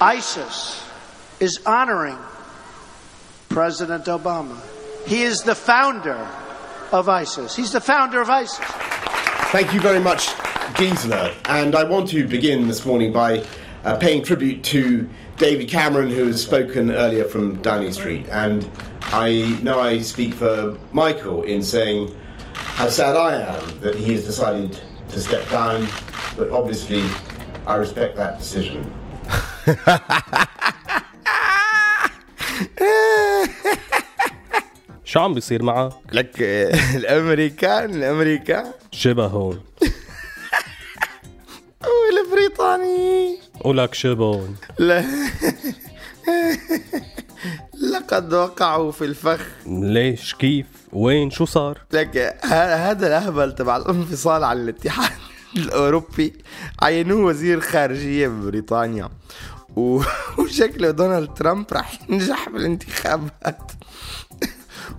ISIS is honoring President Obama. He is the founder of ISIS. He's the founder of ISIS. Thank you very much, Gisela. And I want to begin this morning by uh, paying tribute to David Cameron, who has spoken earlier from Downing Street. And I know I speak for Michael in saying how sad I am that he has decided to step down, but obviously I respect that decision. شو عم بيصير معك؟ لك الأمريكان الامريكان شبه هون والبريطاني ولك شبه لا. لقد وقعوا في الفخ. ليش؟ كيف؟ وين؟ شو صار؟ لك هذا الأهبل تبع الانفصال عن الاتحاد. الأوروبي. عينوه وزير خارجية ببريطانيا و- وشكله دونالد ترامب رح ينجح بالانتخابات.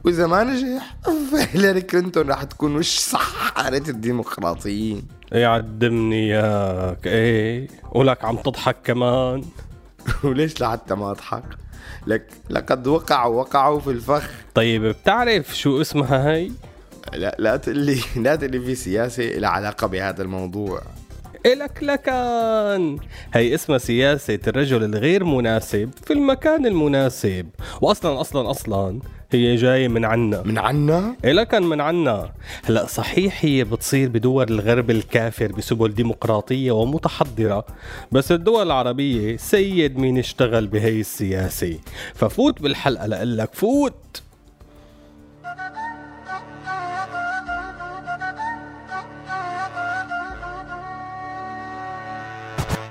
وإذا ما نجح فهيلاري كلينتون رح تكون وش سحرة الديمقراطيين. يعدمني ياك إيه ولك عم تضحك كمان. وليش لحتى ما أضحك؟ لك لقد وقعوا وقعوا في الفخ. طيب بتعرف شو اسمها هي؟ لا لا تقول لي لا تقول لي في سياسة لها علاقة بهذا الموضوع. إلك لكان. هي اسمها سياسة الرجل الغير مناسب في المكان المناسب. وأصلا أصلا أصلا هي جاية من عنا. من عنا؟ إلكن من عنا. هلأ صحيح هي بتصير بدول الغرب الكافر بسبل ديمقراطية ومتحضرة بس الدول العربية سيد مين اشتغل بهي السياسة. ففوت بالحلقة لقلك فوت!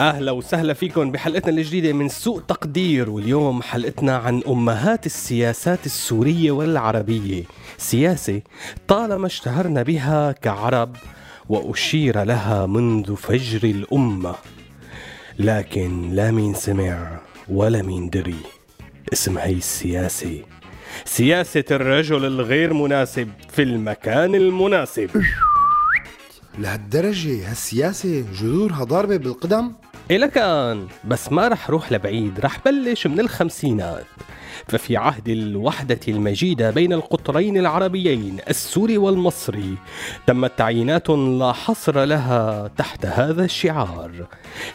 أهلا وسهلا فيكم بحلقتنا الجديدة من سوء تقدير واليوم حلقتنا عن أمهات السياسات السورية والعربية. سياسة طالما اشتهرنا بها كعرب وأشير لها منذ فجر الأمة. لكن لا مين سمع ولا مين دري. اسم هي السياسة. سياسة الرجل الغير مناسب في المكان المناسب. لهالدرجة هالسياسة جذورها ضاربة بالقدم؟ إلكان بس ما رح روح لبعيد رح بلش من الخمسينات. ففي عهد الوحدة المجيدة بين القطرين العربيين السوري والمصري تمت تعيينات لا حصر لها تحت هذا الشعار.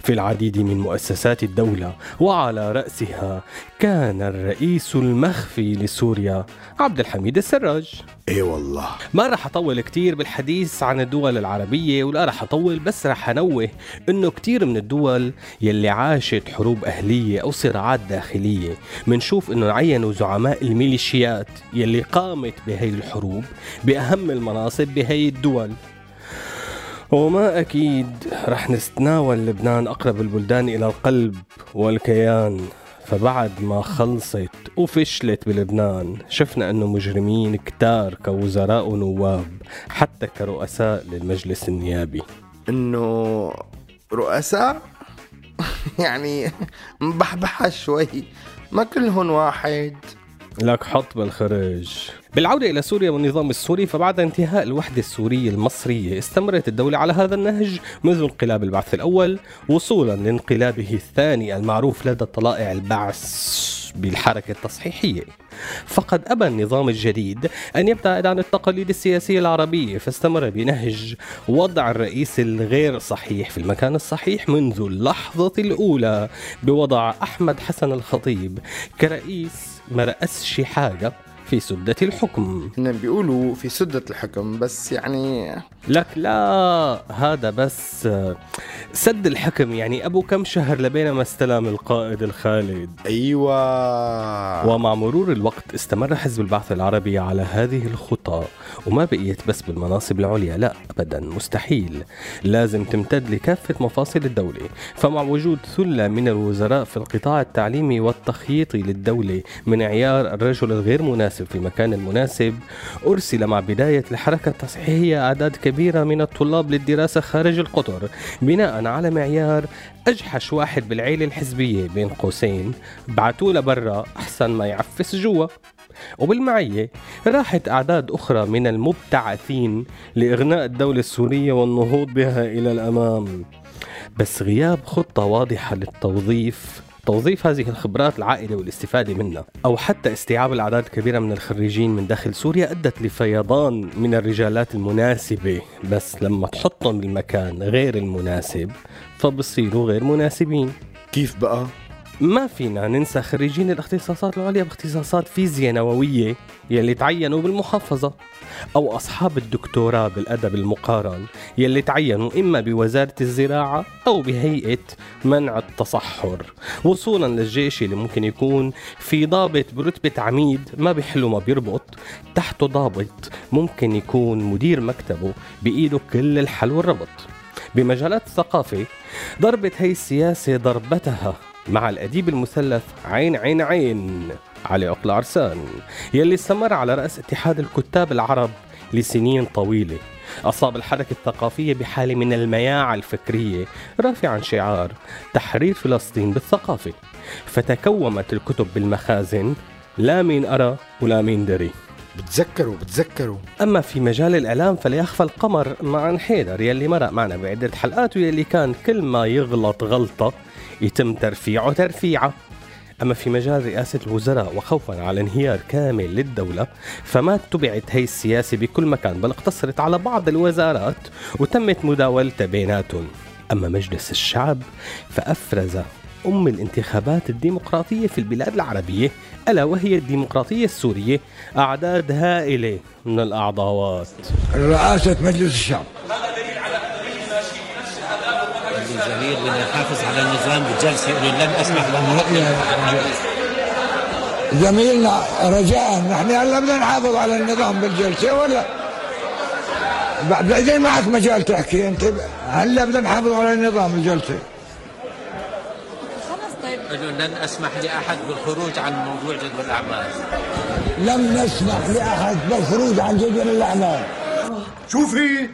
في العديد من مؤسسات الدولة وعلى رأسها كان الرئيس المخفي لسوريا عبد الحميد السراج. إي والله. ما رح أطول كتير بالحديث عن الدول العربية ولا رح أطول بس رح أنوه إنه كتير من الدول يلي عاشت حروب أهلية أو صراعات داخلية منشوف إنه عينوا زعماء الميليشيات يلي قامت بهي الحروب بأهم المناصب بهي الدول. وما أكيد رح نتناول لبنان أقرب البلدان إلى القلب والكيان. فبعد ما خلصت وفشلت بلبنان شفنا أنه مجرمين كتار كوزراء ونواب حتى كرؤساء للمجلس النيابي. إنه رؤساء؟ يعني مبحبحة شوي. ما كلهم واحد. لك حط بالخرج بالعودة إلى سوريا والنظام السوري فبعد انتهاء الوحدة السورية المصرية استمرت الدولة على هذا النهج منذ انقلاب البعث الأول وصولا لانقلابه الثاني المعروف لدى طلائع البعث بالحركة التصحيحية. فقد أبى النظام الجديد أن يبتعد عن التقاليد السياسية العربية فاستمر بنهج وضع الرئيس الغير صحيح في المكان الصحيح منذ اللحظة الأولى بوضع أحمد حسن الخطيب كرئيس ما رأسش حاجة. في سدة الحكم. هن بيقولوا في سدة الحكم بس يعني لك لا هذا بس سد الحكم. يعني أبو كم شهر لبين ما استلم القائد الخالد. أيوه. ومع مرور الوقت استمر حزب البعث العربي على هذه الخطى. وما بقيت بس بالمناصب العليا لا أبدا مستحيل. لازم تمتد لكافة مفاصل الدولة. فمع وجود ثلة من الوزراء في القطاع التعليمي والتخييطي للدولة من عيار الرجل الغير مناسب في المكان المناسب أرسل مع بداية الحركة التصحيحية أعداد كبيرة من الطلاب للدراسة خارج القطر بناء على معيار أجحش واحد بالعيلة الحزبية بين قوسين. بعتوه لبرا أحسن ما يعفس جوا. وبالمعية راحت أعداد أخرى من المبتعثين لإغناء الدولة السورية والنهوض بها إلى الأمام. بس غياب خطة واضحة للتوظيف توظيف هذه الخبرات العائلة والاستفادة منها أو حتى استيعاب الأعداد الكبيرة من الخريجين من داخل سوريا أدت لفيضان من الرجالات المناسبة بس لما تحطهم بالمكان غير المناسب فبصيروا غير مناسبين كيف بقى؟ ما فينا ننسى خريجين الاختصاصات العليا باختصاصات فيزياء نووية يلي تعينوا بالمحافظة أو أصحاب الدكتوراه بالأدب المقارن يلي تعينوا إما بوزارة الزراعة أو بهيئة منع التصحر. وصولا للجيش اللي ممكن يكون في ضابط برتبة عميد ما بيحلو ما بيربط تحته ضابط ممكن يكون مدير مكتبه بإيده كل الحل والربط. بمجالات الثقافة ضربت هي السياسة ضربتها. مع الأديب المثلث عين عين عين علي عقل عرسان يلي استمر على رأس اتحاد الكتاب العرب لسنين طويلة. أصاب الحركة الثقافية بحالة من المياعة الفكرية رافعا شعار تحرير فلسطين بالثقافة. فتكومت الكتب بالمخازن لا مين أرى ولا مين دري. بتذكروا بتذكروا. أما في مجال الإعلام فلا يخفى القمر مع حيدر يلي مرق معنا بعدة حلقات ويلي كان كل ما يغلط غلطة يتم ترفيعه ترفيعة. أما في مجال رئاسة الوزراء وخوفا على انهيار كامل للدولة فما اتبعت هي السياسة بكل مكان بل اقتصرت على بعض الوزارات وتمت مداولتها بيناتهم. أما مجلس الشعب فأفرز أم الانتخابات الديمقراطية في البلاد العربية ألا وهي الديمقراطية السورية أعداد هائلة من الأعضاوات رئاسة مجلس الشعب. الجميل بدنا نحافظ على النظام بالجلسة يقولوا لن أسمح له زميلنا رجاء. نحن هلا بدنا نحافظ على النظام بالجلسة ولا؟ بعدين معك مجال تحكي أنت. هلا بدنا نحافظ على النظام بالجلسة. قالوا لن أسمح لأحد بالخروج عن موضوع جدول الأعمال. لم نسمح لأحد بالخروج عن جدول الأعمال. شوفي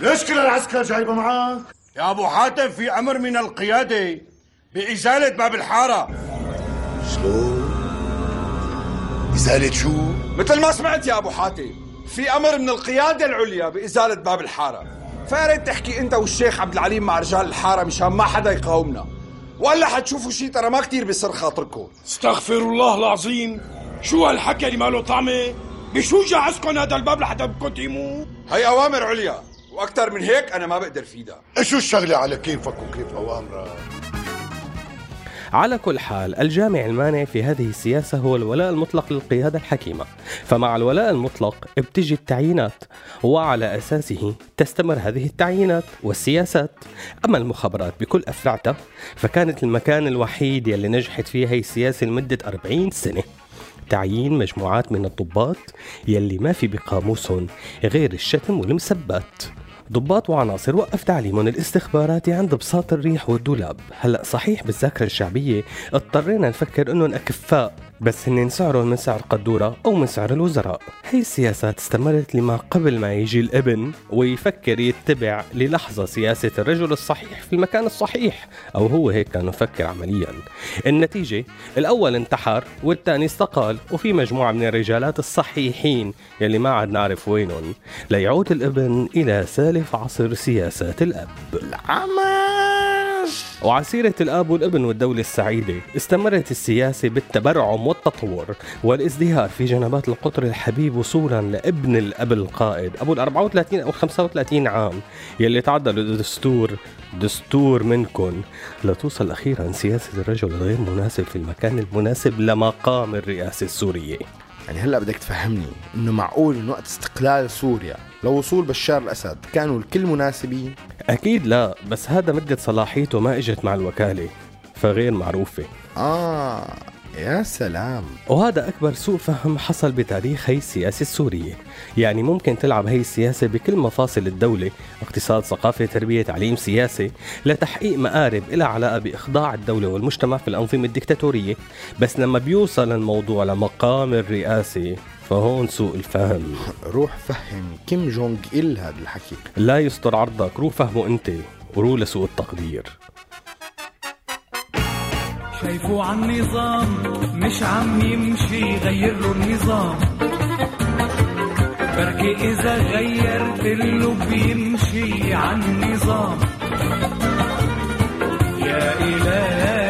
ليش كل العسكر جايبة معك؟ يا أبو حاتم في أمر من القيادة بإزالة باب الحارة. شلون؟ إزالة شو؟ مثل ما سمعت يا أبو حاتم في أمر من القيادة العليا بإزالة باب الحارة. فيا ريت تحكي أنت والشيخ عبد العليم مع رجال الحارة مشان ما حدا يقاومنا. ولا حتشوفوا شيء ترى ما كتير بيصير خاطركم. استغفر الله العظيم. شو هالحكي اللي ماله طعمة؟ بشو جهزكم هذا الباب لحتى بدكم تقيموا هي أوامر عليا. وأكثر من هيك أنا ما بقدر فيدا شو الشغلة على كيفك وكيف أوامرك؟ على كل حال الجامع المانع في هذه السياسة هو الولاء المطلق للقيادة الحكيمة. فمع الولاء المطلق بتجي التعيينات وعلى أساسه تستمر هذه التعيينات والسياسات. أما المخابرات بكل أفرعتها فكانت المكان الوحيد يلي نجحت فيه هي السياسة لمدة 40 سنة. تعيين مجموعات من الضباط يلي ما في بقاموسهم غير الشتم والمسبات. ضباط وعناصر وقف تعليمهم الاستخباراتي عند بساط الريح والدولاب. هلأ صحيح بالذاكرة الشعبية اضطرينا نفكر انهم اكفاء بس هن سعرهم من سعر قدورة أو من سعر الوزراء. هي السياسات استمرت لما قبل ما يجي الابن ويفكر يتبع للحظة سياسة الرجل الصحيح في المكان الصحيح أو هو هيك كان يفكر عمليا. النتيجة الأول انتحر والثاني استقال وفي مجموعة من الرجالات الصحيحين يلي ما عاد نعرف وينهم. ليعود الابن إلى سالف عصر سياسات الأب. وعسيرة الآب والابن والدولة السعيدة استمرت السياسة بالتبرعم والتطور والازدهار في جنبات القطر الحبيب وصولا لابن الأب القائد. أبو ال 34 أو 35 عام يلي تعدى لدستور دستور منكن لتوصل أخيرا سياسة الرجل الغير مناسب في المكان المناسب لمقام الرئاسة السورية. يعني هلا بدك تفهمني إنه معقول من وقت استقلال سوريا لوصول بشار الأسد كانوا الكل مناسبين؟ أكيد لا بس هذا مدة صلاحيته ما إجت مع الوكالة فغير معروفة. آه. يا سلام. وهذا أكبر سوء فهم حصل بتاريخ هي السياسة السورية يعني ممكن تلعب هي السياسة بكل مفاصل الدولة اقتصاد ثقافة تربية تعليم سياسة لتحقيق مآرب إلها علاقة بإخضاع الدولة والمجتمع في الأنظمة الدكتاتورية. بس لما بيوصل الموضوع لمقام الرئاسة فهون سوء الفهم. روح فهم كيم جونج إل هذا الحكي. لا يستر عرضك روح فهمه أنت. وروح لسوء التقدير. شايفه عن نظام مش عم يمشي غير له النظام. بركي إذا غيرت له بيمشي عن النظام يا إلهي.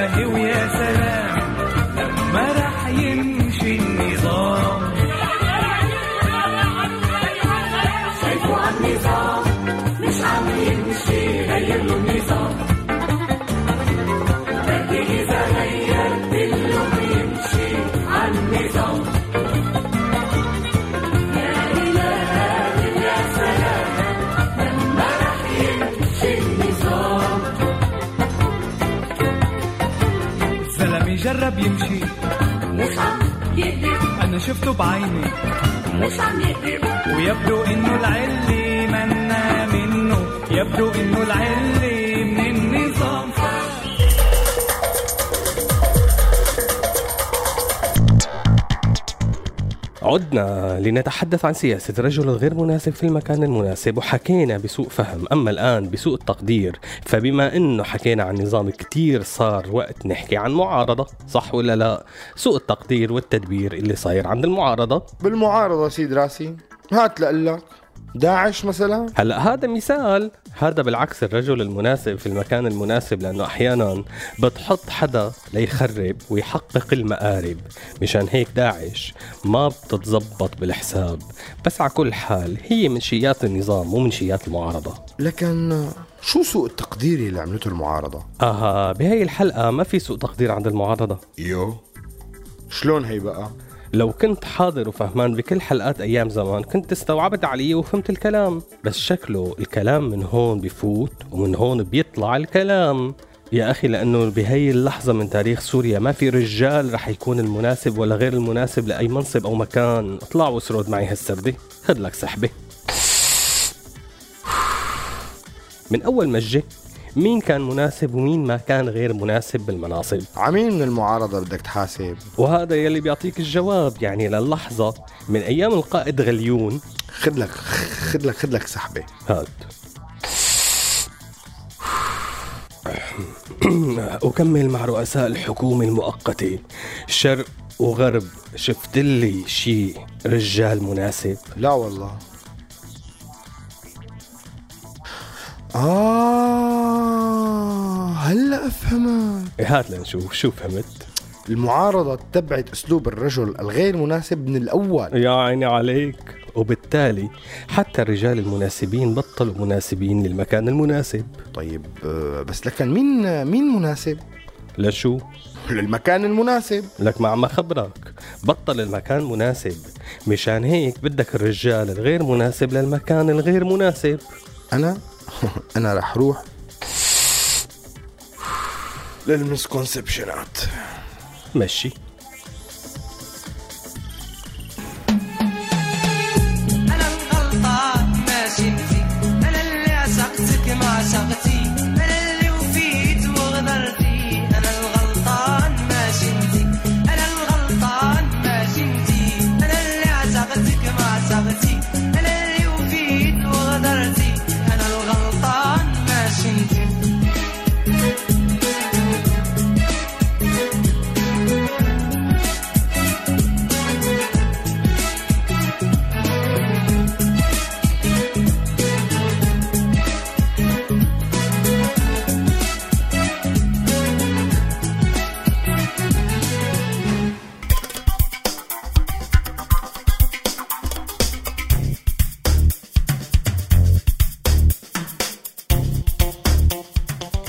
أنا شفته بعيني. مش عم يكذب. ويبدو إنه العلي عدنا لنتحدث عن سياسة الرجل الغير مناسب في المكان المناسب وحكينا بسوء فهم. أما الآن بسوء التقدير فبما أنه حكينا عن نظام كتير صار وقت نحكي عن معارضة صح ولا لا؟ سوء التقدير والتدبير اللي صاير عند المعارضة. بالمعارضة سيد راسي هات لقلك داعش مثلا؟ هلا هذا مثال هذا بالعكس الرجل المناسب في المكان المناسب لأنه أحيانا بتحط حدا ليخرب ويحقق المآرب. مشان هيك داعش ما بتتزبط بالحساب. بس على كل حال هي من شيات النظام مو من شيات المعارضة. لكن شو سوء التقدير اللي عملته المعارضة؟ آها بهي الحلقة ما في سوء تقدير عند المعارضة. يو شلون هي بقى؟ لو كنت حاضر وفهمان بكل حلقات أيام زمان كنت استوعبت علي وفهمت الكلام. بس شكله الكلام من هون بفوت ومن هون بيطلع الكلام. يا أخي لأنه بهي اللحظة من تاريخ سوريا ما في رجال رح يكون المناسب ولا غير المناسب لأي منصب أو مكان. اطلع واسرد معي هالسردة. خذ لك سحبة. من أول ما مين كان مناسب ومين ما كان غير مناسب بالمناصب؟ عمين من المعارضة بدك تحاسب. وهذا يلي بيعطيك الجواب يعني للحظة من أيام القائد غليون. خد لك خد لك خد لك سحبة. هات أكمل مع رؤساء الحكومة المؤقتة. شرق وغرب شفت لي شي رجال مناسب؟ لا والله. آه. هلا أفهمك هات لنشوف شو فهمت؟ المعارضة اتبعت أسلوب الرجل الغير مناسب من الأول. يا عيني عليك. وبالتالي حتى الرجال المناسبين بطلوا مناسبين للمكان المناسب. طيب آه، بس لكن مين مين مناسب؟ لشو؟ للمكان المناسب. لك ما عم خبرك. بطل المكان مناسب. مشان هيك بدك الرجال الغير مناسب للمكان الغير مناسب. أنا؟ أنا رح روح للمسكونسبشنات مشي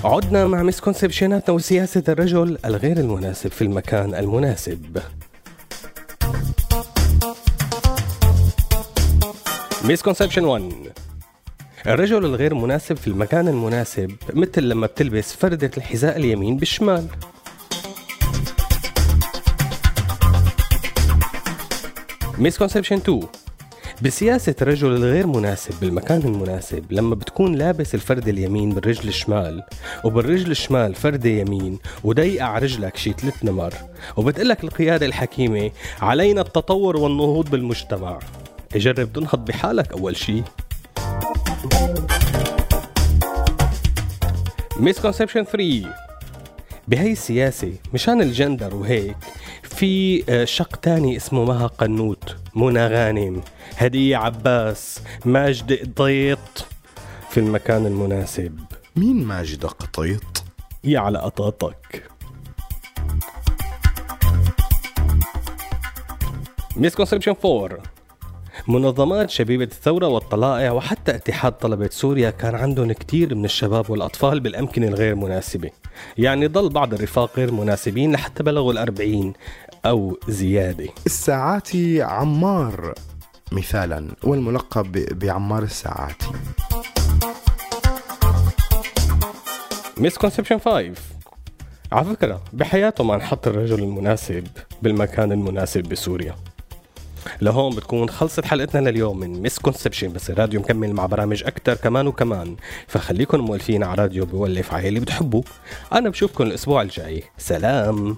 عدنا مع misconception اتنا وسياسة الرجل الغير المناسب في المكان المناسب. misconception 1 الرجل الغير مناسب في المكان المناسب مثل لما بتلبس فردة الحذاء اليمين بالشمال. misconception 2 بسياسة الرجل الغير مناسب بالمكان المناسب لما بتكون لابس الفردة اليمين بالرجل الشمال وبالرجل الشمال فردة يمين وضيقة على رجلك شي ثلاث نمر وبتقلك القيادة الحكيمة علينا التطور والنهوض بالمجتمع. جرب تنهض بحالك أول شي. مسكونسبشن 3 بهي السياسة مشان الجندر وهيك في آه، شق تاني اسمه مها قنوت منى غانم هدية عباس ماجد قطيط. في المكان المناسب. مين ماجد قطيط؟ يا على قطاطك. مسكونسبشن 4 منظمات شبيبة الثورة والطلائع وحتى اتحاد طلبة سوريا كان عندهم كتير من الشباب والأطفال بالأمكنة الغير مناسبة. يعني ضل بعض الرفاق غير مناسبين لحتى بلغوا الأربعين أو زيادة. الساعاتي عمار مثالا والملقب بعمار الساعاتي misconception 5 على فكرة بحياته ما نحط الرجل المناسب بالمكان المناسب بسوريا. لهون بتكون خلصت حلقتنا لليوم من misconception بس الراديو مكمل مع برامج أكتر كمان وكمان. فخليكن مولفين على راديو بولف على اللي بتحبوا أنا بشوفكم الأسبوع الجاي. سلام.